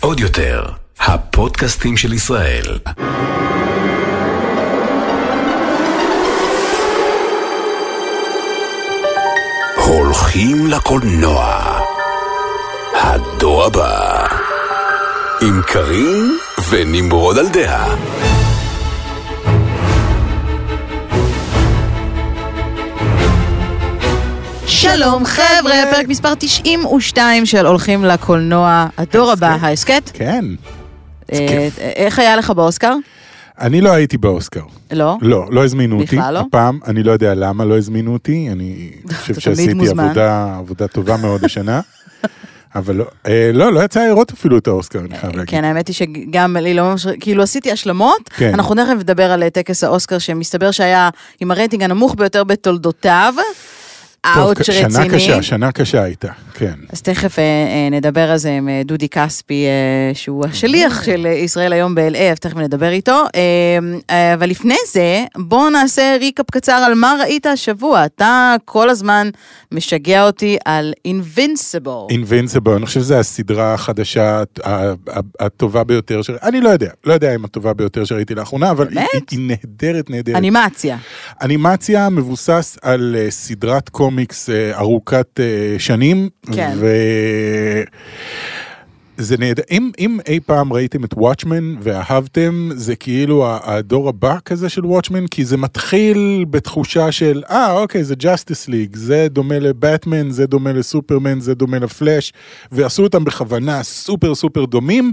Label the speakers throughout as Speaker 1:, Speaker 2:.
Speaker 1: עוד יותר, הפודקאסטים של ישראל. הולכים לקולנוע. הדור הבא. עם קארין ונמרוד על דעה.
Speaker 2: שלום חבר'ה, פרק מספר 92 של הולכים לקולנוע, הדור הבא, ההסכת.
Speaker 3: כן.
Speaker 2: אה. איך היה לך באוסקר?
Speaker 3: אני לא הייתי באוסקר.
Speaker 2: לא?
Speaker 3: לא, לא הזמינו אותי.
Speaker 2: בכלל לא?
Speaker 3: הפעם, אני לא יודע למה לא הזמינו אותי, אני חושב שעשיתי. עבודה, עבודה טובה מאוד השנה. אבל לא, אה, לא, לא יצא לראות אפילו את האוסקר, אני חייב להגיד.
Speaker 2: כן, האמת היא שגם לי לא ממש, כאילו עשיתי השלמות,
Speaker 3: כן.
Speaker 2: אנחנו תכף נדבר על אה, טקס האוסקר שמסתבר שהיה עם הרייטינג הנמוך ביותר בתולדותיו. אאוץ'
Speaker 3: שנה
Speaker 2: רציני.
Speaker 3: קשה, שנה קשה הייתה, כן.
Speaker 2: אז תכף אה, אה, נדבר על זה עם אה, דודי כספי, שהוא השליח של ישראל היום ב-LA, אז תכף נדבר איתו. אבל לפני זה, בואו נעשה ריקאפ קצר על מה ראית השבוע. אתה כל הזמן משגע אותי על Invincible.
Speaker 3: Invincible, אני חושב שזו הסדרה החדשה הטובה ביותר, ש... אני לא יודע, לא יודע אם הטובה ביותר שראיתי לאחרונה, אבל היא, נהדרת, נהדרת.
Speaker 2: אנימציה.
Speaker 3: אנימציה מבוסס על סדרת קומיקס אה, ארוכת אה, שנים.
Speaker 2: כן.
Speaker 3: ו... זה נהדר, אם, אם אי פעם ראיתם את Watchmen ואהבתם, זה כאילו הדור הבא כזה של Watchmen, כי זה מתחיל בתחושה של, אה, אוקיי, זה Justice League, זה דומה לבטמן, זה דומה לסופרמן, זה דומה לפלאש, ועשו אותם בכוונה סופר סופר דומים.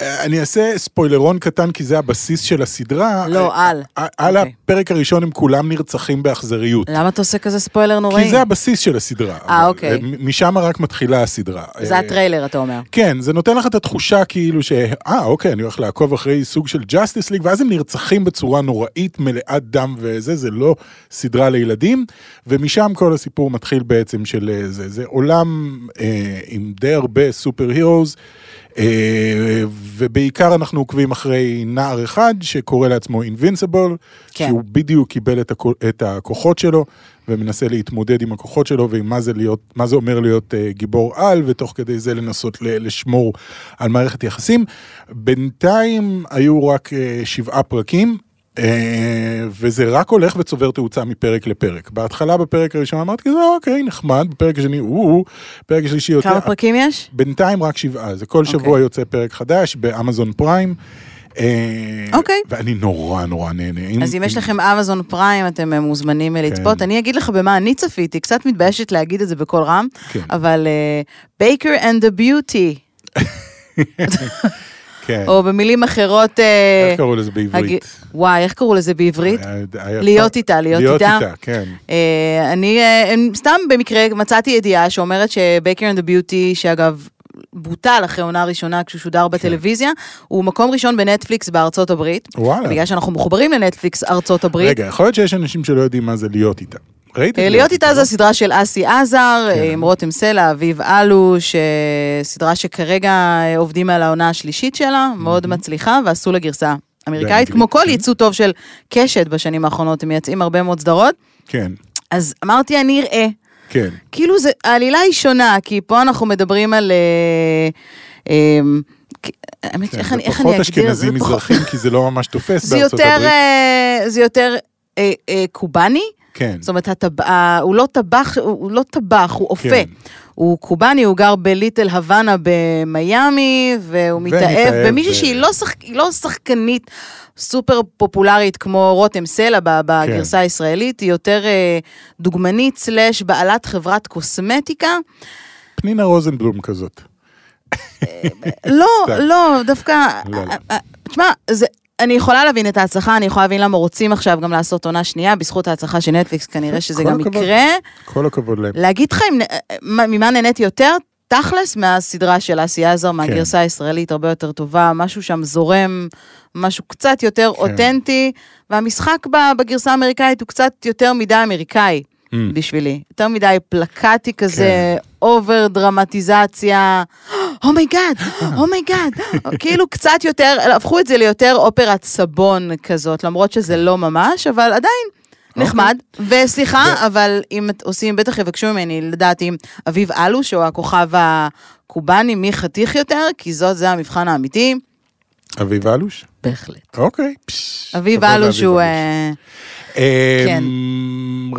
Speaker 3: אה, אני אעשה ספוילרון קטן, כי זה הבסיס של הסדרה.
Speaker 2: לא,
Speaker 3: אה,
Speaker 2: על.
Speaker 3: אה, על
Speaker 2: אוקיי.
Speaker 3: הפרק הראשון הם כולם נרצחים באכזריות.
Speaker 2: למה אתה עושה כזה ספוילר נוראי?
Speaker 3: כי זה הבסיס של הסדרה. אבל,
Speaker 2: אוקיי.
Speaker 3: מ- משם רק מתחילה הסדרה.
Speaker 2: זה
Speaker 3: אה,
Speaker 2: הטריילר, אתה אומר.
Speaker 3: כן, זה נותן לך את התחושה כאילו ש... אה, אוקיי, אני הולך לעקוב אחרי סוג של ג'אסטיס ליג, ואז הם נרצחים בצורה נוראית, מלאת דם וזה, זה לא סדרה לילדים, ומשם כל הסיפור מתחיל בעצם של אה, זה. זה עולם אה, עם די הרבה סופר הירוז, אה, ובעיקר אנחנו עוקבים אחרי נער אחד שקורא לעצמו אינבינסיבול,
Speaker 2: כן.
Speaker 3: שהוא בדיוק קיבל את, הכו- את הכוחות שלו, ומנסה להתמודד עם הכוחות שלו ועם מה זה, להיות, מה זה אומר להיות uh, גיבור על, ותוך כדי זה לנסות ל- לשמור על מערכת יחסים. בינתיים היו רק uh, שבעה פרקים. Uh, וזה רק הולך וצובר תאוצה מפרק לפרק. בהתחלה בפרק הראשון אמרתי כזה אוקיי נחמד, בפרק השני או, פרק השלישי יותר.
Speaker 2: כמה פרקים יש?
Speaker 3: בינתיים רק שבעה, זה כל שבוע
Speaker 2: אוקיי.
Speaker 3: יוצא פרק חדש באמזון פריים. אה,
Speaker 2: אוקיי.
Speaker 3: ואני נורא נורא נהנה.
Speaker 2: אז אם יש לכם Amazon Prime, אתם אה, מוזמנים אה, לצפות.
Speaker 3: כן.
Speaker 2: אני אגיד לך במה אני צפיתי, קצת מתביישת להגיד את זה בקול רם,
Speaker 3: כן.
Speaker 2: אבל Baker and the Beauty,
Speaker 3: כן.
Speaker 2: או במילים אחרות... אה,
Speaker 3: איך קראו לזה בעברית?
Speaker 2: הג- וואי, איך קראו לזה בעברית?
Speaker 3: היה- היה
Speaker 2: להיות
Speaker 3: יפה.
Speaker 2: איתה, להיות
Speaker 3: להיות
Speaker 2: איתה.
Speaker 3: איתה, כן.
Speaker 2: אה, אני אה, סתם במקרה מצאתי ידיעה שאומרת ש Baker and the Beauty, שאגב... בוטל אחרי עונה ראשונה כשהוא שודר בטלוויזיה, הוא מקום ראשון בנטפליקס בארצות הברית.
Speaker 3: וואלה.
Speaker 2: בגלל שאנחנו מחוברים לנטפליקס ארצות הברית.
Speaker 3: רגע, יכול להיות שיש אנשים שלא יודעים מה זה להיות איתה. ראית? את
Speaker 2: אה, להיות איתה
Speaker 3: לא?
Speaker 2: זו הסדרה של אסי עזר,
Speaker 3: כן.
Speaker 2: עם רותם סלע, אביב אלוש, אה, סדרה שכרגע אה, עובדים על העונה השלישית שלה, מאוד מצליחה, ועשו לה גרסה אמריקאית, כמו כל
Speaker 3: כן.
Speaker 2: ייצוא טוב של קשת בשנים האחרונות, הם מייצאים הרבה מאוד סדרות.
Speaker 3: כן,
Speaker 2: אז אמרתי, אני אראה.
Speaker 3: כן.
Speaker 2: כאילו, זה, העלילה היא שונה, כי פה אנחנו מדברים על... אה, אה, כ- האמת,
Speaker 3: כן,
Speaker 2: איך אני אגדיר?
Speaker 3: אשכנזים
Speaker 2: זה פחות-
Speaker 3: מזרחים, כי זה לא ממש תופס בארצות הברית.
Speaker 2: אה, זה יותר קובאני.
Speaker 3: כן,
Speaker 2: זאת אומרת, הטב... ה- הוא לא טבח, הוא לא טבח, הוא אופה.
Speaker 3: כן.
Speaker 2: הוא קובאני, הוא גר בליטל הוואנה במיאמי, והוא מתאהב במישהי
Speaker 3: ב-
Speaker 2: שהיא לא, שח... היא לא שחקנית סופר פופולרית כמו רותם סלע ב- בגרסה הישראלית, היא יותר אה, דוגמנית סלאש בעלת חברת קוסמטיקה.
Speaker 3: פנינה רוזנבלום כזאת.
Speaker 2: לא,
Speaker 3: סתם.
Speaker 2: לא, דווקא...
Speaker 3: לא, לא.
Speaker 2: אה, אה, תשמע, זה... אני יכולה להבין את ההצלחה, אני יכולה להבין למה רוצים עכשיו גם לעשות עונה שנייה, בזכות ההצלחה של נטפליקס, כנראה שזה גם
Speaker 3: הכבוד.
Speaker 2: יקרה.
Speaker 3: כל הכבוד להם.
Speaker 2: להגיד לך אם, מה- ממה נהניתי יותר? תכלס מהסדרה של אסי עזר, מהגרסה הישראלית, הרבה יותר טובה, משהו שם זורם, משהו קצת יותר
Speaker 3: כן.
Speaker 2: אותנטי, והמשחק בגרסה האמריקאית הוא קצת יותר מדי אמריקאי
Speaker 3: Mm.
Speaker 2: בשבילי. יותר מדי פלקטי כזה, over דרמטיזציה, אומייגאד, אומייגאד, כאילו קצת יותר, הפכו את זה ליותר אופרת סבון כזאת, למרות שזה לא ממש, אבל עדיין, נחמד. וסליחה,
Speaker 3: ו-
Speaker 2: אבל אם את- עושים, בטח יבקשו ממני לדעת אם אביב אלוש או הכוכב הקובאני, מי חתיך יותר, כי זאת, זה המבחן האמיתי.
Speaker 3: אביב אלוש?
Speaker 2: בהחלט.
Speaker 3: אוקיי. פש,
Speaker 2: אביב אלוש הוא... אה,
Speaker 3: אמ,
Speaker 2: כן.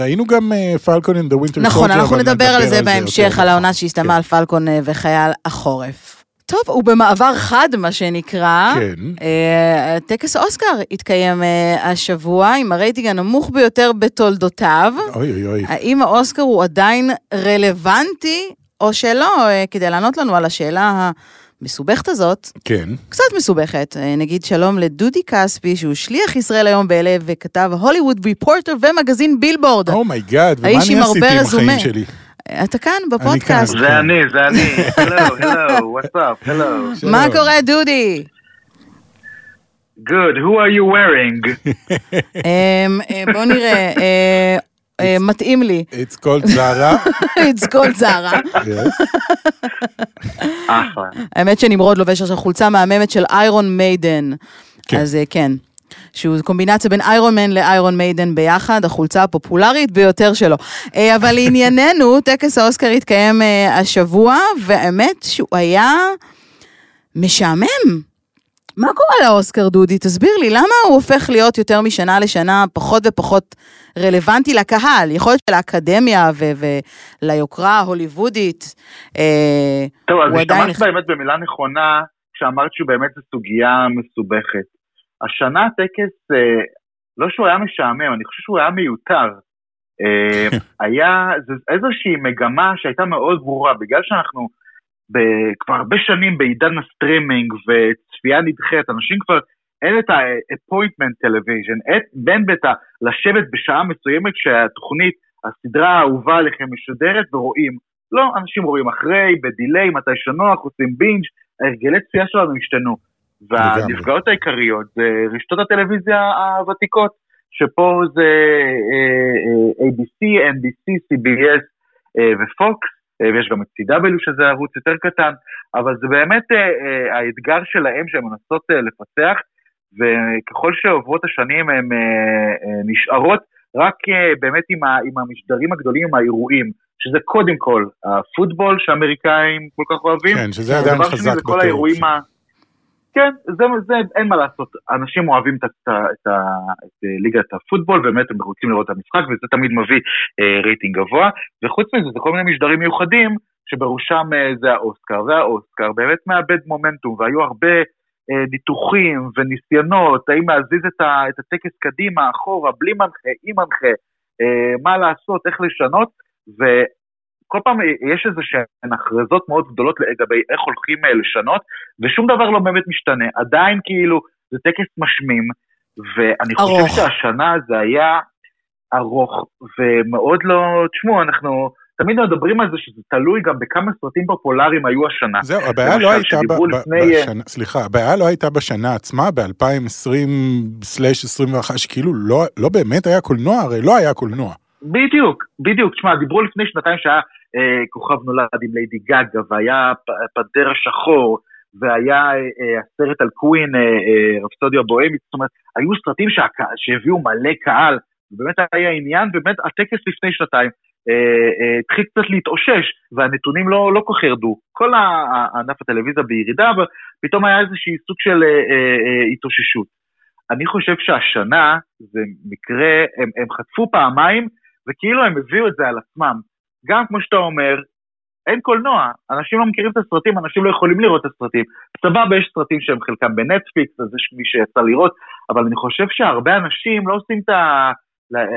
Speaker 3: ראינו גם Falcon and the Winter
Speaker 2: נכון, אנחנו נדבר על זה בהמשך, על העונה שהסתיימה על פלקון אה, וחייל החורף. טוב, הוא במעבר חד, מה שנקרא.
Speaker 3: כן.
Speaker 2: אה, טקס אוסקר התקיים אה, השבוע עם הרייטינג הנמוך ביותר בתולדותיו.
Speaker 3: אוי אוי אוי.
Speaker 2: האם האוסקר הוא עדיין רלוונטי או שלא? אה, כדי לענות לנו על השאלה המסובכת הזאת,
Speaker 3: כן.
Speaker 2: קצת מסובכת. אה, נגיד שלום לדודי כספי, שהוא שליח ישראל היום ב-LA וכתב Hollywood Reporter ומגזין Billboard.
Speaker 3: oh my god, ומה
Speaker 2: האיש
Speaker 3: אני עשיתי עם. החיים שלי?
Speaker 2: אתה כאן בפודקאסט.
Speaker 4: זה אני, זה אני. הלו, הלו, what's up, הלו.
Speaker 2: מה קורה, דודי?
Speaker 4: Good, who are you wearing?
Speaker 2: אמ, אה, בוא נראה, אה, אה, מתאים לי.
Speaker 3: It's called Zara.
Speaker 2: It's called.
Speaker 3: Yes.
Speaker 4: אחלה.
Speaker 2: האמת שנמרוד לובש עכשיו חולצה מהממת של איירון מיידן.
Speaker 3: כן.
Speaker 2: אז אה, כן. שהוא קומבינציה בין איירון מן לאיירון מיידן ביחד, החולצה הפופולרית ביותר שלו. אה, אבל לענייננו, טקס האוסקר התקיים אה, השבוע, והאמת שהוא היה משעמם. מה קורה לאוסקר, דודי? תסביר לי, למה הוא הופך להיות יותר משנה לשנה פחות ופחות רלוונטי לקהל? יכול להיות שלאקדמיה ו- וליוקרה ההוליוודית, אה,
Speaker 4: טוב, אז. השתמשת באמת במילה נכונה, כשאמרת שהוא באמת זו סוגיה מסובכת. השנה הטקס, אה, לא שהוא היה משעמם, אני חושב שהוא היה מיותר. אה, היה זו איזושהי מגמה שהייתה מאוד ברורה, בגלל שאנחנו כבר הרבה שנים בעידן הסטרימינג וצפייה נדחית, אנשים כבר, אין את ה-appointment television, אין- בין בית לשבת בשעה מסוימת שהתוכנית, הסדרה האהובה עליכם משודרת ורואים. לא, אנשים רואים אחרי, בדיליי, מתי שנוח, עושים בינג', הרגלי צפייה שלנו השתנו. והנפגעות העיקריות זה רשתות הטלוויזיה הוותיקות, שפה זה אה, אה, ABC, NBC, CBS אה, ופוקס, אה, ויש גם את CW שזה ערוץ יותר קטן, אבל זה באמת אה, אה, האתגר שלהם שהן מנסות אה, לפצח, וככל שעוברות השנים הן אה, אה, נשארות רק אה, באמת עם, ה, עם המשדרים הגדולים, עם האירועים, שזה קודם כל הפוטבול שהאמריקאים כל כך אוהבים,
Speaker 3: כן, שזה עדיין חזק
Speaker 4: זה כל
Speaker 3: בטירוף
Speaker 4: האירועים
Speaker 3: שם.
Speaker 4: ה... כן, זה, זה, אין מה לעשות, אנשים אוהבים את, את, ה- את אה, ליגת הפוטבול, באמת הם רוצים לראות את המשחק, וזה תמיד מביא אה, רייטינג גבוה, וחוץ מזה זה כל מיני משדרים מיוחדים, שבראשם אה, זה האוסקר, והאוסקר באמת מאבד מומנטום, והיו הרבה אה, ניתוחים וניסיונות, האם להזיז את, ה, את הטקס קדימה, אחורה, בלי מנחה, עם מנחה, אה, מה לעשות, איך לשנות, ו... כל פעם יש איזה שהן הכרזות מאוד גדולות לגבי איך הולכים אה, לשנות, ושום דבר לא באמת משתנה. עדיין כאילו זה טקס משמים, ואני חושב
Speaker 2: ארוך.
Speaker 4: שהשנה זה היה ארוך, ומאוד לא... תשמעו, אנחנו תמיד מדברים על זה שזה תלוי גם בכמה סרטים פופולריים היו השנה.
Speaker 3: זהו, הבעיה לא הייתה, ב- ב-
Speaker 4: לפני, אה,
Speaker 3: בשנה, סליחה, הבעיה לא הייתה בשנה עצמה, ב-2020/21, שכאילו לא, לא באמת היה קולנוע, הרי לא היה קולנוע.
Speaker 4: בדיוק, בדיוק. תשמע, דיברו לפני שנתיים שהיה כוכב נולד עם ליידי גגה, והיה פנתר השחור, והיה אה, אה, הסרט על קווין, אה, אה, רפסודיה בוהמית, זאת אומרת, היו סרטים שהביאו מלא קהל, ובאמת היה עניין, ובאמת הטקס לפני שנתיים אה, אה, התחיל קצת להתאושש, והנתונים לא, לא כל כך ירדו. כל ענף הטלוויזיה בירידה, אבל פתאום היה איזשהי סוג של אה, אה, אה, התאוששות. אני חושב שהשנה זה מקרה, הם, הם חטפו פעמיים, וכאילו הם הביאו את זה על עצמם. גם כמו שאתה אומר, אין קולנוע, אנשים לא מכירים את הסרטים, אנשים לא יכולים לראות את הסרטים. סבבה, יש סרטים שהם חלקם בנטפליקס, אז יש מי שיצא לראות, אבל אני חושב שהרבה אנשים לא עושים את, ה,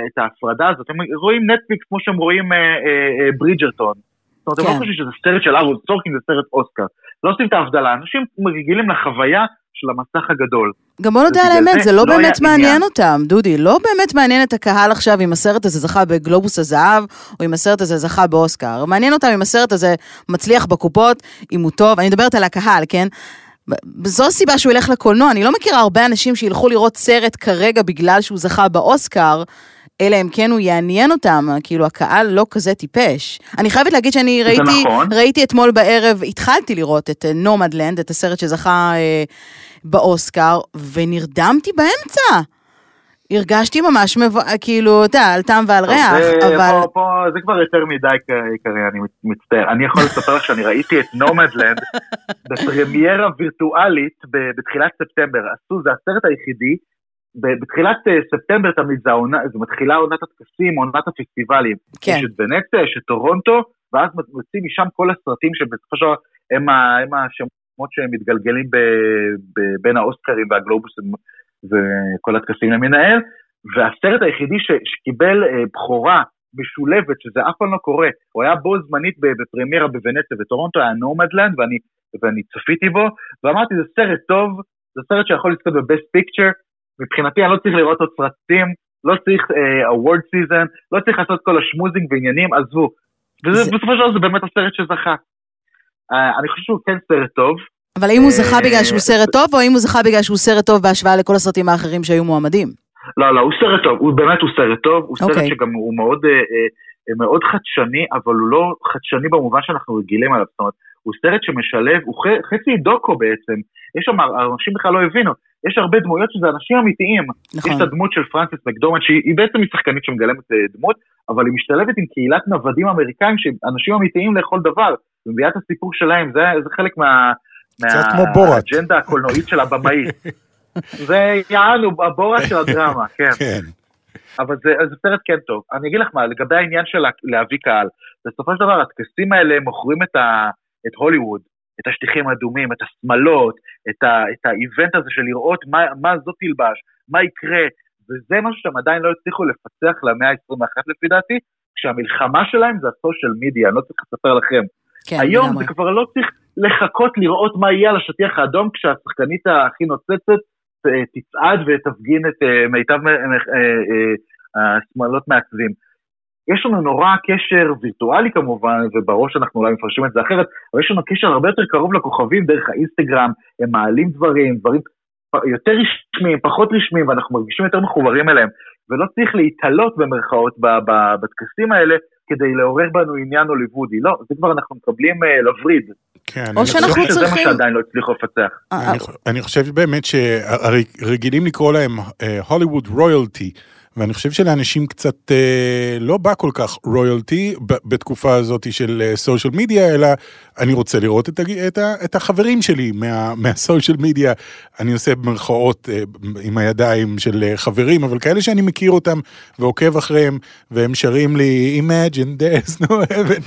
Speaker 4: את ההפרדה הזאת, הם רואים נטפליקס כמו שהם רואים אה, אה, אה, ברידג'רטון. זאת אומרת, הם
Speaker 2: כן.
Speaker 4: לא חושבים שזה סרט של אהרון סורקין, זה סרט אוסקר. לא עושים את ההבדלה, אנשים רגילים לחוויה של המסך הגדול.
Speaker 2: גם בוא נודה על האמת,
Speaker 4: זה
Speaker 2: לא
Speaker 4: לא
Speaker 2: באמת מעניין
Speaker 4: עניין.
Speaker 2: אותם, דודי. לא באמת מעניין את הקהל עכשיו אם הסרט הזה זכה בגלובוס הזהב, או אם הסרט הזה זכה באוסקר. מעניין אותם אם הסרט הזה מצליח בקופות, אם הוא טוב. אני מדברת על הקהל, כן? זו הסיבה שהוא ילך לקולנוע. אני לא מכירה הרבה אנשים שילכו לראות סרט כרגע בגלל שהוא זכה באוסקר. אלא אם כן הוא יעניין אותם, כאילו הקהל לא כזה טיפש. אני חייבת להגיד שאני ראיתי,
Speaker 4: נכון.
Speaker 2: ראיתי אתמול בערב, התחלתי לראות את נומדלנד, את הסרט שזכה אה, באוסקר, ונרדמתי באמצע. הרגשתי ממש, מבוא, כאילו, אתה יודע, על טעם ועל ריח,
Speaker 4: זה,
Speaker 2: אבל...
Speaker 4: פה, פה, זה כבר יותר מדי עיקרי, אני מצטער. אני יכול לספר לך שאני ראיתי את נומדלנד בפרמיירה וירטואלית בתחילת ספטמבר. עשו, זה הסרט היחידי. בתחילת אה, ספטמבר תמיד זה, העונה, זה מתחילה עונת הטקסים, עונת הפסטיבלים.
Speaker 2: כן.
Speaker 4: יש את ונציה, יש את טורונטו, ואז מוצאים משם כל הסרטים שבסופו של דבר הם, הם השמות שמתגלגלים ב- ב- בין האוסקרים והגלובוסים וכל הטקסים למיניהם. והסרט היחידי ש, שקיבל אה, בכורה משולבת, שזה אף פעם לא קורה, הוא היה בו זמנית ב- בפרמיירה בוונציה וטורונטו, היה Nomadland, ואני, ואני צפיתי בו, ואמרתי, זה סרט טוב, זה סרט שיכול לזכות ב best picture, מבחינתי אני לא צריך לראות עוד סרטים, לא צריך award uh, season, לא צריך לעשות כל ה schmoozing ועניינים, עזבו.
Speaker 2: זה-
Speaker 4: ובסופו של דבר זה באמת הסרט שזכה. Uh, אני חושב שהוא כן סרט טוב,
Speaker 2: אבל האם הוא זכה
Speaker 4: אה,
Speaker 2: בגלל שהוא סרט טוב, או האם הוא זכה בגלל שהוא סרט טוב בהשוואה לכל הסרטים האחרים שהיו מועמדים?
Speaker 4: לא, לא, הוא סרט טוב, הוא באמת הוא סרט טוב, הוא סרט
Speaker 2: אוקיי.
Speaker 4: שגם הוא מאוד, אה, אה, אה, מאוד חדשני, אבל הוא לא חדשני במובן שאנחנו רגילים עליו, זאת אומרת, הוא סרט שמשלב, הוא ח- חצי דוקו בעצם, יש שם, אנשים בכלל לא הבינו, יש הרבה דמויות שזה אנשים אמיתיים,
Speaker 2: נכון.
Speaker 4: יש את הדמות של פרנסיס מקדורמן, שהיא היא בעצם היא שחקנית שמגלמת אה, דמות, אבל היא משתלבת עם קהילת נוודים אמריקאים שהם אנשים אמיתיים לכל דבר, ומביאה את הסיפור שלהם, זה, זה חלק מה...
Speaker 3: קצת כמו בורת.
Speaker 4: מהאג'נדה הקולנועית של הבמאי. זה יענו, הבורת של הדרמה, כן.
Speaker 3: כן.
Speaker 4: אבל זה, זה סרט כן טוב. אני אגיד לך מה, לגבי העניין של לה- להביא קהל, בסופו של דבר הטקסים האלה מוכרים את, ה, את הוליווד, את השטיחים האדומים, את השמלות, את, ה, את האיבנט הזה של לראות מה, מה זאת תלבש, מה יקרה, וזה משהו שהם עדיין לא הצליחו לפצח למאה ה-21 לפי דעתי, כשהמלחמה שלהם זה הסושיאל מדיה, אני לא צריך לספר לכם.
Speaker 2: כן,
Speaker 4: היום
Speaker 2: לגמרי.
Speaker 4: זה כבר לא צריך לחכות לראות מה יהיה על השטיח האדום כשהשחקנית הכי נוצצת אה, תצעד ותפגין את אה, מיטב אה, השמאלות מעצבים. יש לנו נורא קשר וירטואלי כמובן, ובראש אנחנו אולי מפרשים את זה אחרת, אבל יש לנו קשר הרבה יותר קרוב לכוכבים דרך האינסטגרם, הם מעלים דברים, דברים יותר רשמיים, פחות רשמיים, ואנחנו מרגישים יותר מחוברים אליהם, ולא צריך להתעלות במרכאות בטקסים האלה כדי לעורר בנו עניין הוליוודי, לא, זה כבר אנחנו מקבלים אה, לווריד.
Speaker 3: כן,
Speaker 2: או
Speaker 3: אני
Speaker 2: שאנחנו
Speaker 3: חושב
Speaker 4: שזה
Speaker 2: צריכים-
Speaker 4: מה שעדיין לא הצליחו לפצח.
Speaker 2: אה,
Speaker 3: אני חושב באמת שרגילים לקרוא להם הוליווד רויאלטי, ואני חושב שלאנשים קצת אה, לא בא כל כך רויאלטי בתקופה הזאת של סושיאל מדיה, אלא אני רוצה לראות את, את, את החברים שלי מה- מהסושיאל מדיה. אני עושה במרכאות אה, עם הידיים של אה, חברים, אבל כאלה שאני מכיר אותם ועוקב אחריהם, והם שרים לי Imagine there's no heaven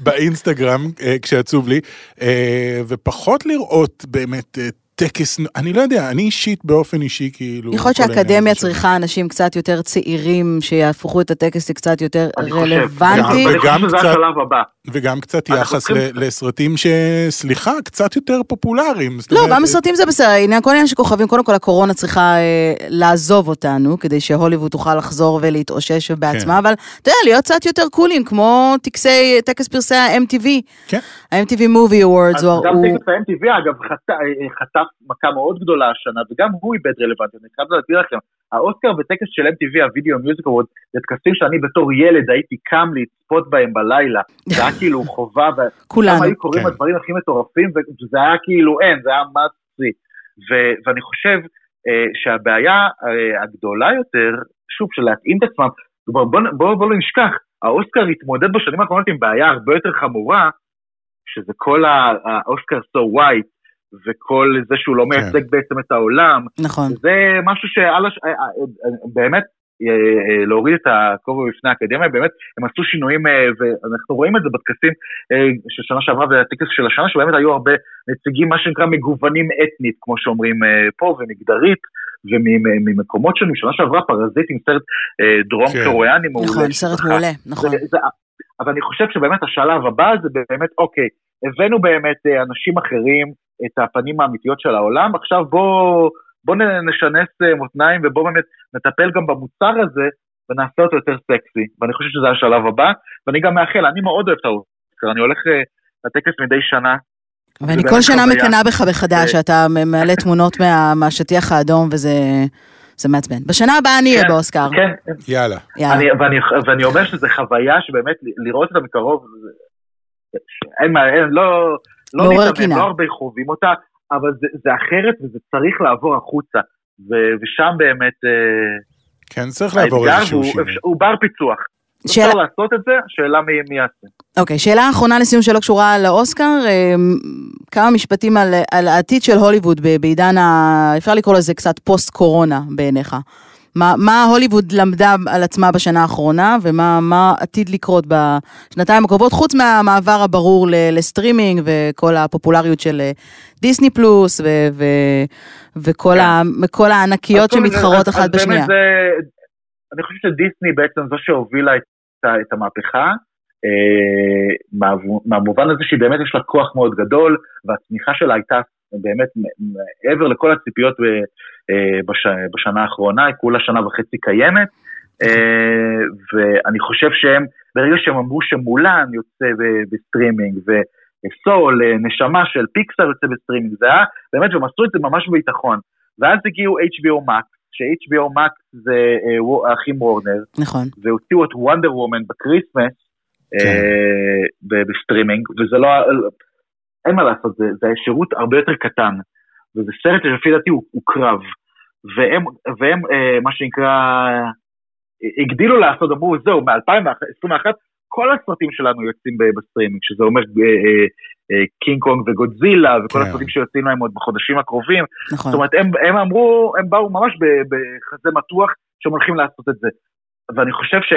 Speaker 3: באינסטגרם אה, כשעצוב לי, אה, ופחות לראות באמת אה, טקס, אני לא יודע, אני אישית באופן אישי כאילו...
Speaker 2: יכול להיות שהאקדמיה צריכה אנשים קצת יותר צעירים, שיהפכו את הטקס לקצת יותר
Speaker 4: אני חושב,
Speaker 2: רלוונטי.
Speaker 3: וגם
Speaker 4: חושב שזה
Speaker 3: קצת-
Speaker 4: השלב הבא.
Speaker 3: וגם קצת יחס לסרטים שסליחה, קצת יותר פופולריים.
Speaker 2: לא,
Speaker 3: אומרת,
Speaker 2: גם בסרטים זה בסדר, העניין, כל העניין של כוכבים, קודם כל הקורונה צריכה אה, לעזוב אותנו, כדי שהוליווד תוכל לחזור ולהתאושש בעצמה,
Speaker 3: כן.
Speaker 2: אבל אתה יודע, להיות קצת יותר קולים, כמו טקסי, טקס פרסי ה-MTV.
Speaker 3: כן.
Speaker 2: ה-MTV Movie Awards
Speaker 4: אז
Speaker 2: הוא...
Speaker 4: גם טקס ה-MTV אגב חט- אה, חטף מכה מאוד גדולה השנה, וגם הוא איבד רלוונטיות, אני חייב להסביר לכם, האוסקר וטקס של MTV, הווידאו מיוזיק אורד, זה טקסים שאני בתור ילד הייתי קם לצפות בהם בלילה, זה היה כאילו חובה. ושם היו קוראים
Speaker 3: כן.
Speaker 4: הדברים הכי מטורפים, וזה היה כאילו אין, זה היה מסי. ואני חושב אה, שהבעיה אה, הגדולה יותר, שוב, של להתאים את עצמם, בואו בוא, בוא, בוא לא נשכח, האוסקר התמודד בשנים האחרונות עם בעיה הרבה יותר חמורה, שזה כל האוסקר so white, וכל זה שהוא לא
Speaker 3: כן.
Speaker 4: מייצג בעצם את העולם,
Speaker 2: נכון.
Speaker 4: זה משהו שעל הש... אה, אה, אה, באמת, להוריד את הכובע בפני האקדמיה, באמת, הם עשו שינויים, ואנחנו רואים את זה בטקסים של שנה שעברה והטקס של השנה, שבאמת היו הרבה נציגים, מה שנקרא, מגוונים אתנית, כמו שאומרים פה, ומגדרית, וממקומות שונים. שנה שעברה Parasite עם סרט אה, דרום
Speaker 3: כן.
Speaker 4: קוריאני מעולה.
Speaker 2: נכון, סרט. מעולה, נכון.
Speaker 4: זה, זה, אבל אני חושב שבאמת השלב הבא זה באמת, אוקיי, הבאנו באמת אנשים אחרים את הפנים האמיתיות של העולם, עכשיו בואו בוא נשנס אה, מותניים ובואו באמת נטפל גם במוצר הזה ונעשה אותו יותר סקסי. ואני חושב שזה השלב הבא, ואני גם מאחל, אני מאוד אוהב את האוסקר, אני הולך אה, לטקס מדי שנה.
Speaker 2: ואני כל שנה. מקנאה בך מחדש,
Speaker 4: אה,
Speaker 2: שאתה מעלה תמונות מה- מהשטיח האדום, וזה זה מעצבן. בשנה הבאה אני אהיה
Speaker 4: כן,
Speaker 2: באוסקר.
Speaker 4: כן,
Speaker 3: יאללה.
Speaker 2: יאללה.
Speaker 4: אני, ואני, ואני אומר שזו חוויה שבאמת לראות אותה מקרוב, זה- אין מה, אין, לא, לא
Speaker 2: מעורר קנאה.
Speaker 4: לא הרבה חווים אותה, אבל זה, זה אחרת וזה צריך לעבור החוצה, ו, ושם באמת, אה,
Speaker 3: כן, צריך לעבור איזשהו
Speaker 4: הוא-
Speaker 3: שינוי.
Speaker 4: הוא בר פיצוח.
Speaker 2: שאלה-
Speaker 4: אפשר לעשות את זה, שאלה מי מי יעשה.
Speaker 2: אוקיי, שאלה אחרונה לסיום שלא קשורה לאוסקר, אה, כמה משפטים על, על העתיד של הוליווד בעידן ה... אפשר לקרוא לזה קצת פוסט-קורונה בעיניך. מה, מה הוליווד למדה על עצמה בשנה האחרונה, ומה מה עתיד לקרות בשנתיים הקרובות, חוץ מהמעבר הברור ל- לסטרימינג וכל הפופולריות של אה, Disney Plus ו, ו, וכל,
Speaker 4: כן.
Speaker 2: ה, הענקיות שמתחרות
Speaker 4: אז-
Speaker 2: אחת בשנייה.
Speaker 4: זה- אני חושב שדיסני בעצם זו שהובילה את את המהפכה, אה, מה- מהמובן הזה שהיא באמת יש לה כוח מאוד גדול, והצמיחה שלה הייתה באמת מעבר לכל הציפיות ב- אה, בש- בשנה האחרונה, היא כולה שנה וחצי קיימת, אה, ואני חושב שהם, ברגע שהם אמרו שמולן יוצא בסטרימינג, ו Soul, אה, נשמה של פיקסאר יוצא בסטרימינג, זה היה באמת, והם עשו את זה ממש בביטחון. ואז הגיעו HBO Max, ש-HBO Max זה אה, האחים וורנר,
Speaker 2: נכון.
Speaker 4: והוציאו את Wonder Woman ב Christmas
Speaker 3: כן.
Speaker 4: אה, בסטרימינג, וזה לא, אין מה לעשות, זה, זה שירות הרבה יותר קטן, וזה סרט שלפי דעתי הוא, הוא crap, והם, והם אה, מה שנקרא, הגדילו לעשות, אמרו זהו, מ-2021 כל הסרטים שלנו יוצאים בסטרימינג, שזה אומר אה, אה, אה, קינג קונג וגודזילה, וכל
Speaker 3: כן.
Speaker 4: הסרטים שיוצאים להם עוד בחודשים הקרובים,
Speaker 2: נכון.
Speaker 4: זאת אומרת, הם, הם אמרו, הם באו ממש בחזה מתוח שהם הולכים לעשות את זה. ואני חושב ש,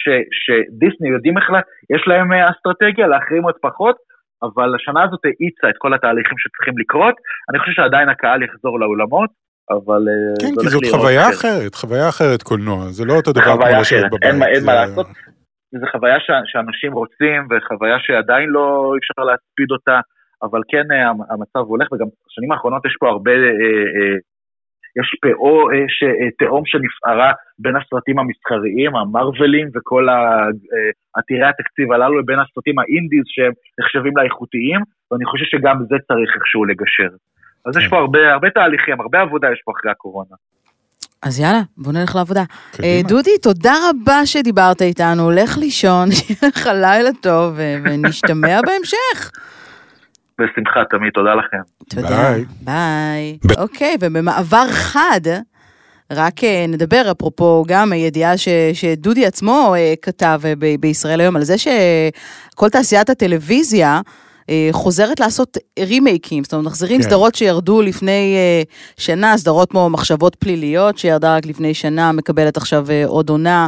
Speaker 4: ש, שדיסני יודעים איך, יש להם אסטרטגיה, לאחרים עוד פחות, אבל השנה הזאת האיצה את כל התהליכים שצריכים לקרות. אני חושב שעדיין הקהל יחזור לאולמות, אבל... אה,
Speaker 3: כן, כי זאת חוויה
Speaker 4: אחרת.
Speaker 3: אחרת, חוויה אחרת קולנוע, זה לא אותו דבר כמו לשבת בבית.
Speaker 4: אין אין מה לעשות. זו חוויה ש, שאנשים רוצים, וחוויה שעדיין לא אפשר להספיד אותה, אבל כן אה, המ- המצב הולך, וגם בשנים האחרונות יש פה הרבה, אה, אה, יש פאו, ש, אה, תהום שנפערה בין הסרטים המסחריים, המרווילים וכל ה- אה, עתירי התקציב הללו, לבין הסרטים האינדיז שהם נחשבים לאיכותיים, ואני חושב שגם זה צריך איכשהו לגשר. אז יש
Speaker 3: כן.
Speaker 4: פה הרבה, הרבה תהליכים, הרבה עבודה יש פה אחרי הקורונה.
Speaker 2: אז יאללה, בוא נלך לעבודה.
Speaker 3: קדימה.
Speaker 2: אה, דודי, תודה רבה שדיברת איתנו, לך לישון, שיהיה לך לילה טוב, ונשתמע בהמשך.
Speaker 4: בשמחה, תמיד, תודה לכם.
Speaker 2: תודה.
Speaker 3: ביי.
Speaker 2: אוקיי, ובמעבר חד, רק אה, נדבר, אפרופו גם ידיעה ש, שדודי עצמו אה, כתב אה, ב- בישראל היום, על זה שכל תעשיית הטלוויזיה חוזרת לעשות רימייקים, זאת אומרת, מחזירים
Speaker 3: כן.
Speaker 2: סדרות שירדו לפני שנה, סדרות כמו מחשבות פליליות, שירדה רק לפני שנה, מקבלת עכשיו עוד עונה,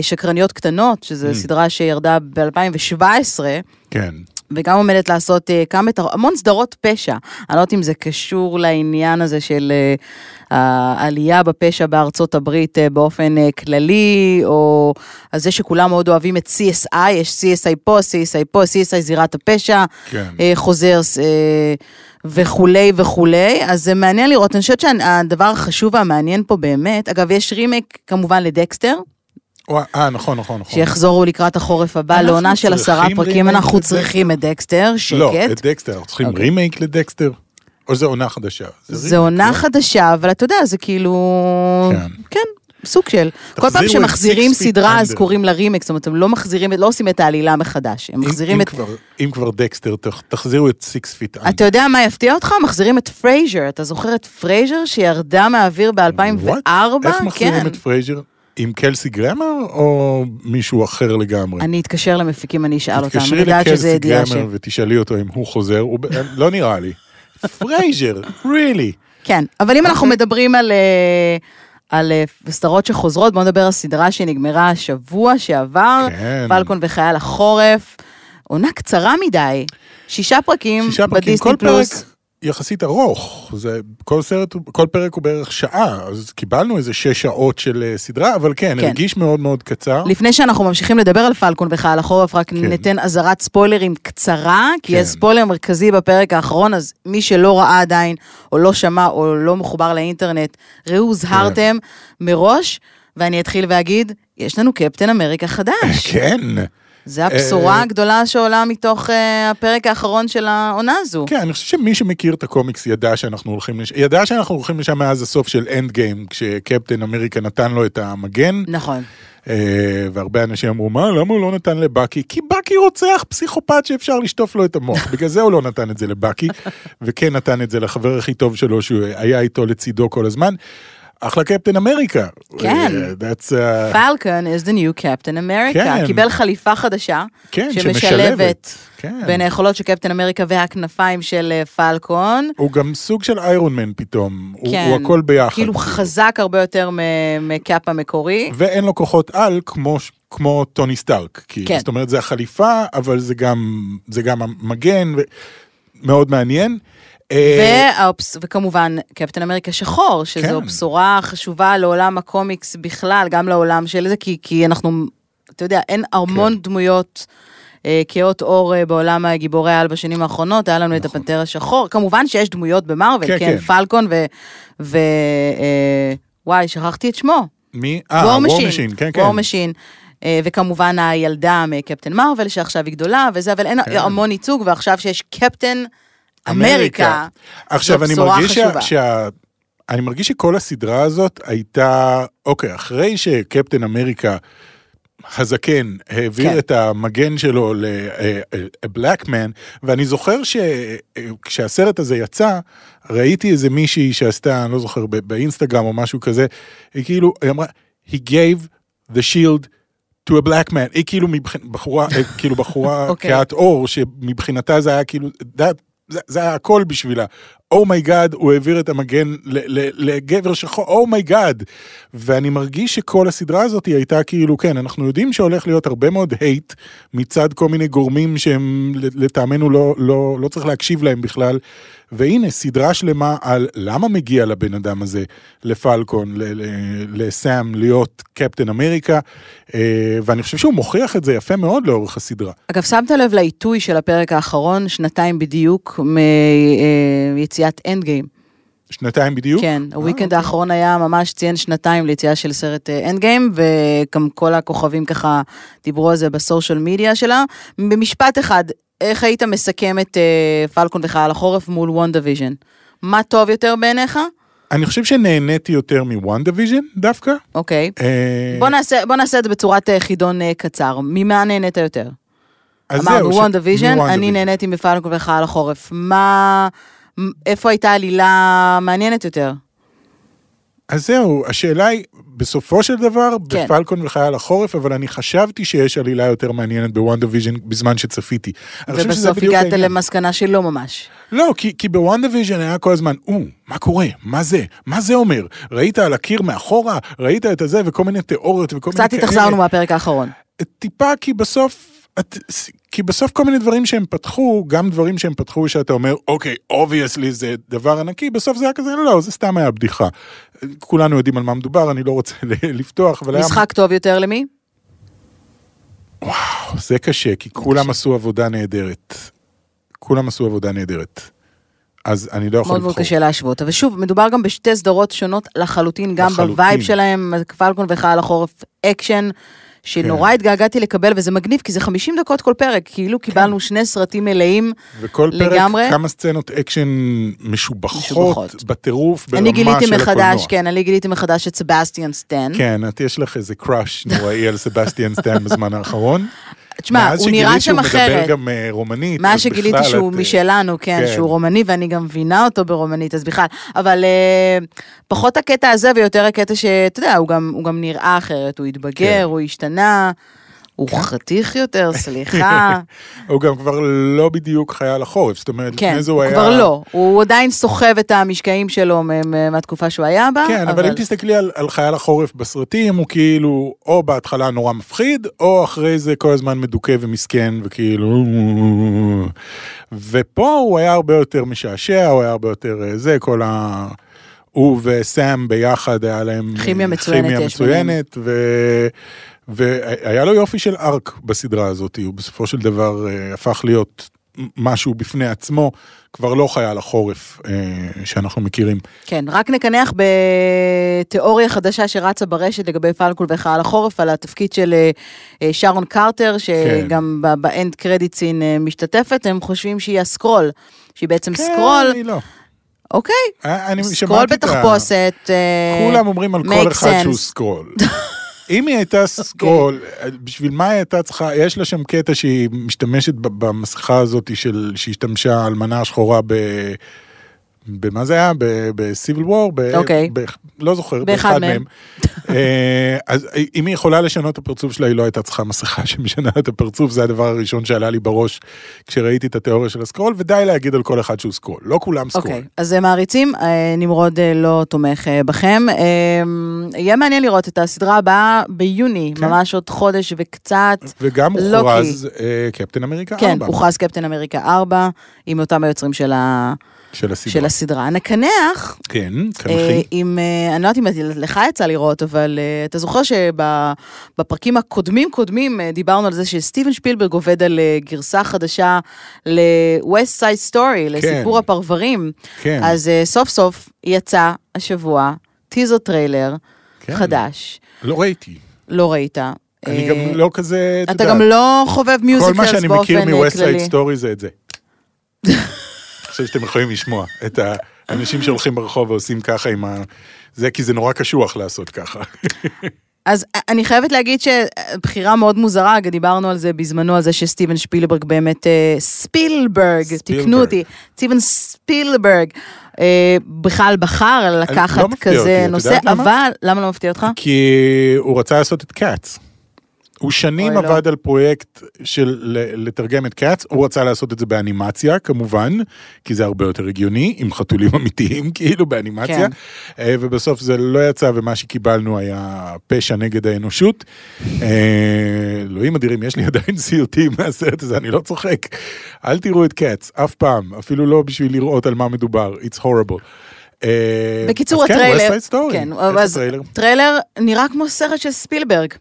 Speaker 2: שקרניות קטנות, שזו
Speaker 3: Mm.
Speaker 2: סדרה שירדה ב-2017.
Speaker 3: כן.
Speaker 2: וגם עומדת לעשות אה, כמה, המון סדרות פשע. אני לא יודעת אם זה קשור לעניין הזה של אה, העלייה בפשע בארצות הברית אה, באופן אה, כללי, או זה שכולם מאוד אוהבים את CSI, יש CSI פה, CSI פה, CSI זירת הפשע,
Speaker 3: כן.
Speaker 2: אה, חוזר אה, וכולי וכולי, אז זה מעניין לראות, אני חושבת שהדבר החשוב והמעניין פה באמת, אגב, יש רימייק כמובן לדקסטר,
Speaker 3: אה, נכון, נכון, נכון.
Speaker 2: שיחזרו לקראת החורף הבא, לעונה של עשרה פרקים, אנחנו? צריכים את דקסטר,
Speaker 3: לא, את
Speaker 2: שקט.
Speaker 3: דקסטר, אנחנו צריכים
Speaker 2: אוקיי.
Speaker 3: רימייק לדקסטר? או שזה עונה חדשה?
Speaker 2: זה
Speaker 3: רימייק,
Speaker 2: עונה
Speaker 3: לא?
Speaker 2: חדשה, אבל אתה יודע, זה כאילו...
Speaker 3: כן.
Speaker 2: כן. סוג של, כל פעם שמחזירים סדרה אז. קוראים לה רימייק, זאת אומרת, הם לא מחזירים, לא עושים את העלילה מחדש, הם מחזירים את...
Speaker 3: אם כבר דקסטר, תח- תחזירו את Six Feet Under.
Speaker 2: אתה יודע מה יפתיע אותך? מחזירים את פרייזר, אתה זוכר את פרייזר שירדה מהאוויר ב-2004?
Speaker 3: איך מחזירים
Speaker 2: כן.
Speaker 3: את פרייזר? עם קלסי גרמר או מישהו אחר לגמרי?
Speaker 2: אני אתקשר למפיקים, אני אשאל אותם, אני
Speaker 3: תתקשרי
Speaker 2: יודעת שזה
Speaker 3: לקלסי
Speaker 2: ידיעה ש...
Speaker 3: גרמר ותשאלי אותו אם הוא חוזר, הוא ב- לא נראה לי. פרייזר, really.
Speaker 2: כן, אבל אם אנחנו. מדברים על, אה, על אה, סדרות שחוזרות, בואו נדבר על סדרה שנגמרה השבוע שעבר,
Speaker 3: כן.
Speaker 2: פלקון וחייל החורף. עונה קצרה מדי, שישה פרקים
Speaker 3: שישה פרקים,
Speaker 2: בדיסני
Speaker 3: כל פרק
Speaker 2: פלוס.
Speaker 3: יחסית ארוך, זה, כל סרט, כל פרק הוא בערך שעה, אז קיבלנו איזה שש שעות של אה, סדרה, אבל כן,
Speaker 2: כן.
Speaker 3: הרגיש מאוד מאוד קצר.
Speaker 2: לפני שאנחנו ממשיכים לדבר על פלקון וחייל החורף, רק
Speaker 3: כן.
Speaker 2: ניתן אזהרת ספוילרים קצרה, כי
Speaker 3: כן.
Speaker 2: יש ספוילר מרכזי בפרק האחרון, אז מי שלא ראה עדיין, או לא שמע, או לא מחובר לאינטרנט, ראו, הוזהרתם מראש, ואני אתחיל ואגיד, יש לנו קפטן אמריקה חדש.
Speaker 3: כן,
Speaker 2: זה הבשורה
Speaker 3: אה,
Speaker 2: הגדולה שעולה מתוך אה, הפרק האחרון של העונה הזו.
Speaker 3: כן, אני חושב שמי שמכיר את הקומיקס ידע שאנחנו הולכים לשם, ידע שאנחנו הולכים לשם מאז הסוף של Endgame, כשקפטן אמריקה נתן לו את המגן,
Speaker 2: נכון.
Speaker 3: אה, והרבה אנשים אמרו, מה, למה הוא לא נתן לבאקי? כי באקי רוצח פסיכופת שאפשר לשטוף לו את המוח, בגלל זה הוא לא נתן את זה לבאקי, וכן נתן את זה לחבר הכי טוב שלו, שהוא היה איתו לצידו כל הזמן. אחלה קפטן אמריקה.
Speaker 2: כן.
Speaker 3: אה, That's, uh,
Speaker 2: פלקון is the new Captain America,
Speaker 3: כן.
Speaker 2: קיבל חליפה חדשה,
Speaker 3: כן,
Speaker 2: שמשלבת
Speaker 3: שמשלבת. כן.
Speaker 2: בין היכולות של קפטן אמריקה והכנפיים של אה, פלקון.
Speaker 3: הוא גם סוג של איירון מן פתאום, הוא-
Speaker 2: כן.
Speaker 3: הוא הכל ביחד.
Speaker 2: כאילו חזק הרבה יותר מקאפ המקורי.
Speaker 3: ואין לו כוחות על כמו, כמו טוני סטארק. כאילו.
Speaker 2: כן.
Speaker 3: זאת אומרת, זה החליפה, אבל זה גם, זה גם המגן, ו... מאוד מעניין. אה,
Speaker 2: והאופס, וכמובן קפטן אמריקה שחור, שזו
Speaker 3: כן.
Speaker 2: בשורה חשובה לעולם הקומיקס בכלל, גם לעולם של זה, כי, כי אנחנו, אתה יודע, אין המון
Speaker 3: כן.
Speaker 2: דמויות אה, כהות עור אה, בעולם הגיבורי העל בשנים האחרונות, היה לנו את
Speaker 3: נכון.
Speaker 2: הפנתר השחור, כמובן שיש דמויות במארוול,
Speaker 3: כן,
Speaker 2: כן,
Speaker 3: כן.
Speaker 2: פלקון ו... ו אה, וואי, שכחתי את שמו.
Speaker 3: מי? אה,
Speaker 2: War
Speaker 3: Machine, כן, כן.
Speaker 2: וור משין. וכמובן הילדה מקפטן מארוול שעכשיו היא גדולה וזה, אבל אין
Speaker 3: כן.
Speaker 2: המון ייצוג, ועכשיו שיש קפטן אמריקה,
Speaker 3: עכשיו,
Speaker 2: זו בשורה חשובה.
Speaker 3: שה... אני מרגיש שכל הסדרה הזאת הייתה, אוקיי, אחרי שקפטן אמריקה הזקן העביר
Speaker 2: כן.
Speaker 3: את המגן שלו ל-black man, ואני זוכר שכשהסרט הזה יצא, ראיתי איזה מישהי שעשתה, אני לא זוכר, באינסטגרם או משהו כזה, היא כאילו, היא אמרה, he gave the shield to a black man, היא כאילו מבח- בחורה, אה, כאילו בחורה
Speaker 2: אוקיי.
Speaker 3: כהת אור, שמבחינתה זה היה כאילו, that, זה, זה היה הכל בשבילה. oh my God, הוא העביר את המגן לגבר שחור, oh my God. ואני מרגיש שכל הסדרה הזאת הייתה כאילו, כן, אנחנו יודעים שהולך להיות הרבה מאוד hate מצד כל מיני גורמים שהם לטעמנו לא, לא, לא צריך להקשיב להם בכלל. והנה, סדרה שלמה על למה מגיע לבן אדם הזה, לפלקון, לסאם, להיות קפטן אמריקה, אה, ואני חושב שהוא מוכיח את זה יפה מאוד לאורך הסדרה.
Speaker 2: אגב, שמת לב לעיתוי של הפרק האחרון, שנתיים בדיוק מיציאת Endgame.
Speaker 3: שנתיים בדיוק?
Speaker 2: כן,
Speaker 3: אה,
Speaker 2: ה weekend
Speaker 3: אוקיי.
Speaker 2: האחרון היה ממש ציין שנתיים ליציאה של סרט Endgame, וגם כל הכוכבים ככה דיברו על זה ב social media שלה. במשפט אחד, איך היית מסכם את אה, פלקון וחייל החורף מול WandaVision? מה טוב יותר בעיניך?
Speaker 3: אני חושב שנהניתי יותר מ WandaVision דווקא.
Speaker 2: אוקיי.
Speaker 3: אה,
Speaker 2: בוא נעשה, בוא נעשה את זה בצורת אה, חידון אה, קצר. ממה נהנית יותר? אמרנו
Speaker 3: זהו, ש-
Speaker 2: WandaVision,
Speaker 3: מוואן
Speaker 2: אני
Speaker 3: דיוויז'ן.
Speaker 2: נהניתי מפלקון וחייל החורף. מה... איפה הייתה עלילה מעניינת יותר?
Speaker 3: אז זהו, השאלה היא, בסופו של דבר,
Speaker 2: כן.
Speaker 3: בפלקון וחייל החורף, אבל אני חשבתי שיש עלילה יותר מעניינת ב WandaVision בזמן שצפיתי.
Speaker 2: ובסוף הגעת. למסקנה שלא ממש.
Speaker 3: לא, כי, כי ב WandaVision היה כל הזמן, או, מה קורה? מה זה? מה זה אומר? ראית על הקיר מאחורה? ראית את הזה? וכל מיני תיאוריות וכל מיני
Speaker 2: קצת התאכזרנו מהפרק האחרון.
Speaker 3: טיפה כי בסוף, את, כי בסוף כל מיני דברים שהם פתחו, גם דברים שהם פתחו שאתה אומר, אוקיי, obviously זה דבר ענקי, בסוף זה היה כזה, לא, זה סתם היה בדיחה. כולנו יודעים על מה מדובר, אני לא רוצה לפתוח, אבל היה...
Speaker 2: משחק טוב יותר למי?
Speaker 3: וואו, זה קשה, כי כולם עשו עבודה נהדרת. כולם עשו עבודה נהדרת. אז אני לא יכול
Speaker 2: מאוד
Speaker 3: לבחור.
Speaker 2: מאוד קשה להשוות. אבל שוב, מדובר גם בשתי סדרות שונות לחלוטין, גם
Speaker 3: לחלוטין.
Speaker 2: ב vibe שלהם, פלקון וחייל החורף אקשן, שנורא
Speaker 3: כן.
Speaker 2: התגעגעתי לקבל, וזה מגניב, כי זה 50 דקות כל פרק, כאילו קיבלנו שני סרטים מלאים.
Speaker 3: וכל פרק
Speaker 2: לגמרי.
Speaker 3: כמה סצנות אקשן משובחות,
Speaker 2: משובחות.
Speaker 3: בטירוף, ברמה
Speaker 2: אני גיליתי
Speaker 3: של
Speaker 2: מחדש,
Speaker 3: הקולנוע.
Speaker 2: כן, אני גיליתי מחדש את סבסטיאן סטן.
Speaker 3: כן, את יש לך איזה crush נוראי על סבסטיאן סטן בזמן האחרון.
Speaker 2: תשמע,
Speaker 3: מאז
Speaker 2: הוא נראה שם
Speaker 3: שהוא מדבר
Speaker 2: אחרת.
Speaker 3: גם אה, רומנית.
Speaker 2: מאז
Speaker 3: אז
Speaker 2: שגיליתי שהוא
Speaker 3: את, אה,
Speaker 2: משלנו, כן,
Speaker 3: כן.
Speaker 2: שהוא רומני, ואני גם מבינה אותו ברומנית, אז בכלל. אבל אה, פחות הקטע הזה ויותר הקטע שאתה יודע, הוא גם, הוא גם נראה אחרת, הוא התבגר,
Speaker 3: כן.
Speaker 2: הוא השתנה, הוא חתיך יותר, סליחה.
Speaker 3: הוא גם כבר לא בדיוק חייל החורף, זאת אומרת,
Speaker 2: כן,
Speaker 3: לפני זה הוא היה...
Speaker 2: כבר לא, הוא עדיין סוחב את המשקעים שלו מהתקופה שהוא היה בה.
Speaker 3: כן, אבל אם תסתכלי על, על חייל החורף בסרטים, הוא כאילו, או בהתחלה נורא מפחיד, או אחרי זה כל הזמן מדוכא ומסכן, וכאילו... ופה הוא היה הרבה יותר משעשע, הוא היה הרבה יותר אה, זה, כל ה... הוא וסאם ביחד היה להם...
Speaker 2: כימיה מצוינת
Speaker 3: כימיה. מצוינת, ו... והיה לו יופי של ארק בסדרה הזאת, הוא בסופו של דבר אה, הפך להיות משהו בפני עצמו, כבר לא חייל החורף אה, שאנחנו מכירים.
Speaker 2: כן, רק נקנח בתיאוריה חדשה שרצה ברשת לגבי פלקול וחייל החורף, על התפקיד של אה, שרון קרטר, שגם ב- ב end credit scene אה, משתתפת, הם חושבים שהיא הסקרול, שהיא בעצם סקרול,
Speaker 3: אני לא.
Speaker 2: אוקיי, סקרול. בתחפושת. אה,
Speaker 3: כולם אומרים על כל אחד שהוא
Speaker 2: sense.
Speaker 3: סקרול. אם היא הייתה סקרול, בשביל מה היא הייתה צריכה, יש לה שם קטע שהיא משתמשת במסכה הזאת של, שהשתמשה אלמנה השחורה ב... במה זה היה? ב Civil War?
Speaker 2: אוקיי.
Speaker 3: לא זוכר,
Speaker 2: באחד מהם.
Speaker 3: אה, אז אם היא יכולה לשנות את הפרצוף שלה, היא לא הייתה צריכה מסכה שמשנה את הפרצוף, זה הדבר הראשון שעלה לי בראש כשראיתי את התיאוריה של הסקרול, ודי להגיד על כל אחד שהוא סקרול, לא כולם סקרול.
Speaker 2: אוקיי, אז אה, מעריצים, אה, נמרוד לא תומך בכם. יהיה מעניין לראות את הסדרה הבאה ביוני,
Speaker 3: כן.
Speaker 2: ממש עוד חודש וקצת.
Speaker 3: וגם
Speaker 2: לוקי.
Speaker 3: הוכרז קפטן אמריקה 4.
Speaker 2: כן, הוכרז קפטן אמריקה 4, עם אותם היוצרים של ה-
Speaker 3: של הסדרה.
Speaker 2: של הסדרה. נקנח
Speaker 3: כן,
Speaker 2: אה,
Speaker 3: קנחי.
Speaker 2: עם, אה, אני לא יודעת אם לך יצא לראות, אבל אה, אתה זוכר שבפרקים הקודמים קודמים אה, דיברנו על זה שסטיבן שפילברג עובד על אה, גרסה חדשה ל-West Side Story, לסיפור הפרברים.
Speaker 3: כן.
Speaker 2: אז אה, סוף סוף יצא השבוע teaser trailer
Speaker 3: כן.
Speaker 2: חדש.
Speaker 3: לא ראיתי.
Speaker 2: לא ראית.
Speaker 3: אני
Speaker 2: אה,
Speaker 3: גם לא כזה,
Speaker 2: אתה גם לא חובב
Speaker 3: כל מה
Speaker 2: musicals
Speaker 3: שאני
Speaker 2: באופן
Speaker 3: מכיר
Speaker 2: אה,
Speaker 3: מ-West
Speaker 2: כללי.
Speaker 3: Side Story זה את זה. חושב שאתם יכולים לשמוע את האנשים שהולכים ברחוב ועושים ככה עם ה... זה כי זה נורא קשוח לעשות ככה.
Speaker 2: אז אני חייבת להגיד שבחירה מאוד מוזרה, דיברנו על זה בזמנו, על זה שסטיבן שפילברג באמת, אה, ספילברג,
Speaker 3: ספילברג.
Speaker 2: תקנו אותי, סטיבן ספילברג, אה, בכלל בחר
Speaker 3: לא
Speaker 2: לקחת
Speaker 3: אותי,
Speaker 2: כזה נושא,
Speaker 3: למה?
Speaker 2: אבל, למה לא מפתיע אותך?
Speaker 3: כי הוא רצה לעשות את קאץ. הוא שנים
Speaker 2: לא.
Speaker 3: עבד על פרויקט של לתרגם את קאץ, הוא רצה לעשות את זה באנימציה כמובן, כי זה הרבה יותר הגיוני, עם חתולים אמיתיים כאילו באנימציה,
Speaker 2: כן.
Speaker 3: אה, ובסוף זה לא יצא ומה שקיבלנו היה פשע נגד האנושות. אה, אלוהים אדירים, יש לי עדיין סיוטים מהסרט הזה, אני לא צוחק. אל תראו את קאץ, אף פעם, אפילו לא בשביל לראות על מה מדובר, it's horrible. אה,
Speaker 2: בקיצור,
Speaker 3: כן,
Speaker 2: הטריילר. כן, אז? טריילר נראה כמו סרט של ספילברג.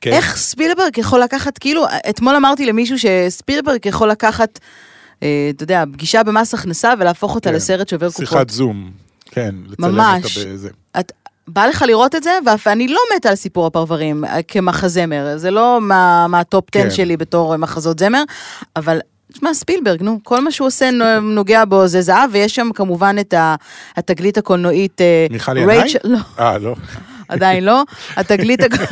Speaker 3: כן.
Speaker 2: איך ספילברג יכול לקחת, כאילו, אתמול אמרתי למישהו שספילברג יכול לקחת, אה, אתה יודע, פגישה במס הכנסה ולהפוך אותה
Speaker 3: כן.
Speaker 2: לסרט שובר קופות.
Speaker 3: שיחת זום, כן, לצלם
Speaker 2: ממש.
Speaker 3: אותה באיזה.
Speaker 2: את, בא לך לראות את זה, ואני לא מתה על סיפור הפרברים אה, כמחזמר, זה לא מה- מה top 10
Speaker 3: כן.
Speaker 2: שלי בתור אה, מחזות זמר, אבל... תשמע, ספילברג, נו, כל מה שהוא עושה נו- נוגע בו זה זהב, ויש שם כמובן את התגלית הקולנועית... אה,
Speaker 3: מיכל ינאי?
Speaker 2: לא,
Speaker 3: אה, לא.
Speaker 2: עדיין לא. התגלית,
Speaker 3: כן.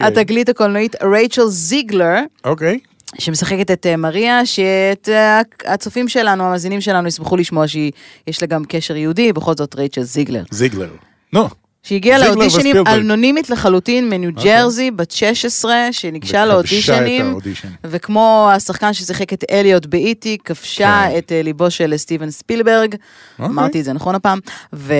Speaker 2: התגלית הקולנועית רייצ'ל זיגלר,
Speaker 3: אוקיי.
Speaker 2: שמשחקת את אה, מריה, שאת אה, הצופים שלנו, המאזינים שלנו, ישמחו לשמוע שיש לה גם קשר יהודי, בכל זאת רייצ'ל זיגלר.
Speaker 3: זיגלר. נו,
Speaker 2: שהגיעה לאודישנים. אנונימית לחלוטין מניו
Speaker 3: אוקיי.
Speaker 2: ג'רזי, בת 16, שניגשה לאודישנים. וכמו השחקן ששיחק את אליוט באיטי, כבשה
Speaker 3: כן.
Speaker 2: את אה, ליבו של סטיבן ספילברג,
Speaker 3: אוקיי.
Speaker 2: אמרתי את זה נכון הפעם, ו...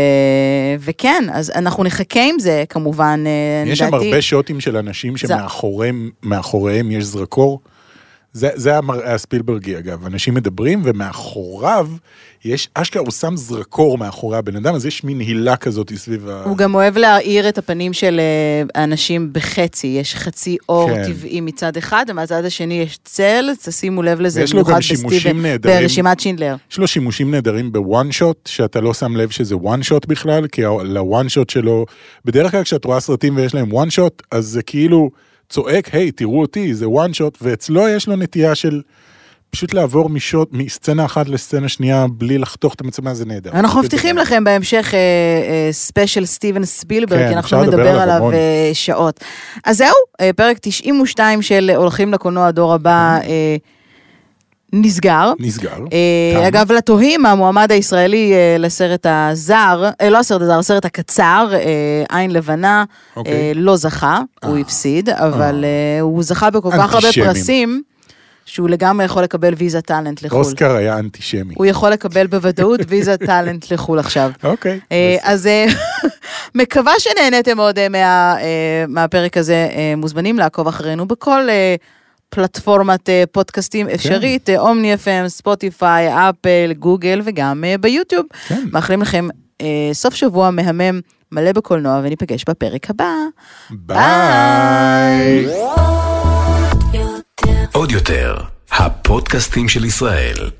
Speaker 2: וכן, אז אנחנו נחכה עם זה, כמובן, אה,
Speaker 3: יש שם. הרבה שוטים של אנשים שמאחוריהם מאחוריהם יש זרקור. זה, זה המראה הספילברגי אגב, אנשים מדברים ומאחוריו יש, אשכרה הוא שם זרקור מאחורי הבן אדם, אז יש מין הילה כזאת סביב ה...
Speaker 2: הוא גם אוהב להאיר את הפנים של אה, האנשים בחצי, יש חצי אור
Speaker 3: כן.
Speaker 2: טבעי מצד אחד, ומהצד השני יש צל, תשימו לב לזה,
Speaker 3: ויש לו גם שימושים נהדרים.
Speaker 2: ברשימת שינדלר.
Speaker 3: יש לו שימושים נהדרים ב one shot, שאתה לא שם לב שזה one shot בכלל, כי ל one shot שלו, בדרך כלל כשאת רואה סרטים ויש להם one shot, אז זה כאילו צועק, היי, תראו אותי, זה one shot, ואצלו יש לו נטייה של פשוט לעבור מ shot, מסצנה אחת לסצנה שנייה, בלי לחתוך את המצלמה, זה נהדר.
Speaker 2: אנחנו מבטיחים. לכם בהמשך אה, אה, ספיישל סטיבן ספילברג,
Speaker 3: כן,
Speaker 2: כי אנחנו נדבר
Speaker 3: עליו.
Speaker 2: אה, שעות. אז זהו, אה, פרק 92 של הולכים לקולנוע הדור הבא אה, נסגר.
Speaker 3: נסגר.
Speaker 2: אה. אגב, לתוהים, המועמד הישראלי אה, לסרט הזר, אה, לא הסרט הזר, הסרט הקצר, אה, עין לבנה,
Speaker 3: אוקיי.
Speaker 2: אה, לא זכה, הוא
Speaker 3: אה.
Speaker 2: הפסיד, אבל אה, הוא זכה בכל כך הרבה. פרסים, שהוא לגמרי יכול לקבל ויזה טאלנט לחו"ל.
Speaker 3: אוסקר היה אנטישמי.
Speaker 2: הוא יכול לקבל בוודאות ויזה טאלנט לחו"ל עכשיו.
Speaker 3: אוקיי.
Speaker 2: אה. אז אה, מקווה שנהניתם אה, אה, מהפרק הזה. אה, מוזמנים לעקוב אחרינו בכל אה, פלטפורמת אה, פודקאסטים אפשרית, אה, אומני FM, ספוטיפיי, אפל, גוגל וגם אה, ביוטיוב.
Speaker 3: כן.
Speaker 2: מאחלים לכם אה, סוף שבוע מהמם, מלא בקולנוע, וניפגש בפרק הבא.
Speaker 3: ביי.
Speaker 1: עוד יותר, הפודקאסטים של ישראל.